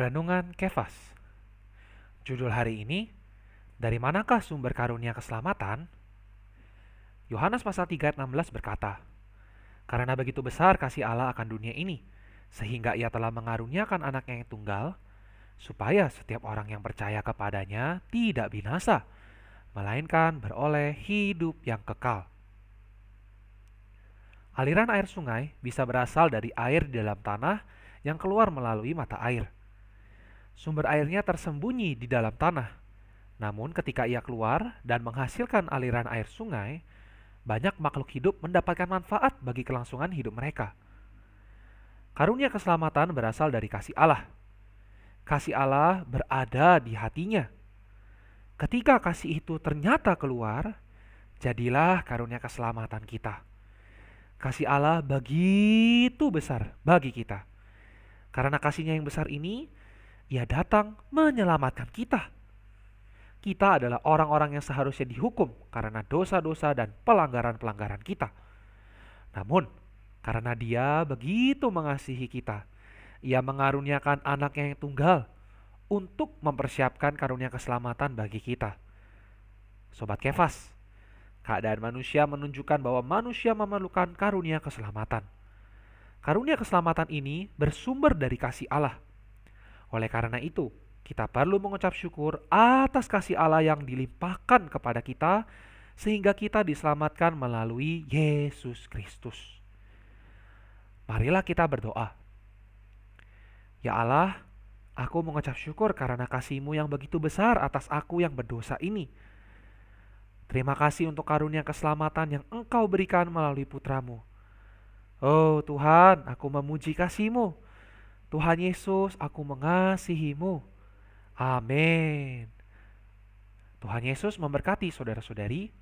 Renungan Kefas Judul hari ini Dari manakah sumber karunia keselamatan? Yohanes pasal 3 ayat 16 berkata Karena begitu besar kasih Allah akan dunia ini Sehingga ia telah mengaruniakan anaknya yang tunggal Supaya setiap orang yang percaya kepadanya tidak binasa Melainkan beroleh hidup yang kekal Aliran air sungai bisa berasal dari air di dalam tanah yang keluar melalui mata air. Sumber airnya tersembunyi di dalam tanah. Namun ketika ia keluar dan menghasilkan aliran air sungai, banyak makhluk hidup mendapatkan manfaat bagi kelangsungan hidup mereka. Karunia keselamatan berasal dari kasih Allah. Kasih Allah berada di hatinya. Ketika kasih itu ternyata keluar, jadilah karunia keselamatan kita. Kasih Allah begitu besar bagi kita. Karena kasihnya yang besar ini, ia datang menyelamatkan kita. Kita adalah orang-orang yang seharusnya dihukum karena dosa-dosa dan pelanggaran-pelanggaran kita. Namun, karena Dia begitu mengasihi kita, Ia mengaruniakan anaknya yang tunggal untuk mempersiapkan karunia keselamatan bagi kita. Sobat Kefas, keadaan manusia menunjukkan bahwa manusia memerlukan karunia keselamatan. Karunia keselamatan ini bersumber dari kasih Allah oleh karena itu, kita perlu mengucap syukur atas kasih Allah yang dilimpahkan kepada kita sehingga kita diselamatkan melalui Yesus Kristus. Marilah kita berdoa. Ya Allah, aku mengucap syukur karena kasih-Mu yang begitu besar atas aku yang berdosa ini. Terima kasih untuk karunia keselamatan yang Engkau berikan melalui putramu. Oh Tuhan, aku memuji kasih-Mu Tuhan Yesus, aku mengasihimu. Amin. Tuhan Yesus memberkati saudara-saudari.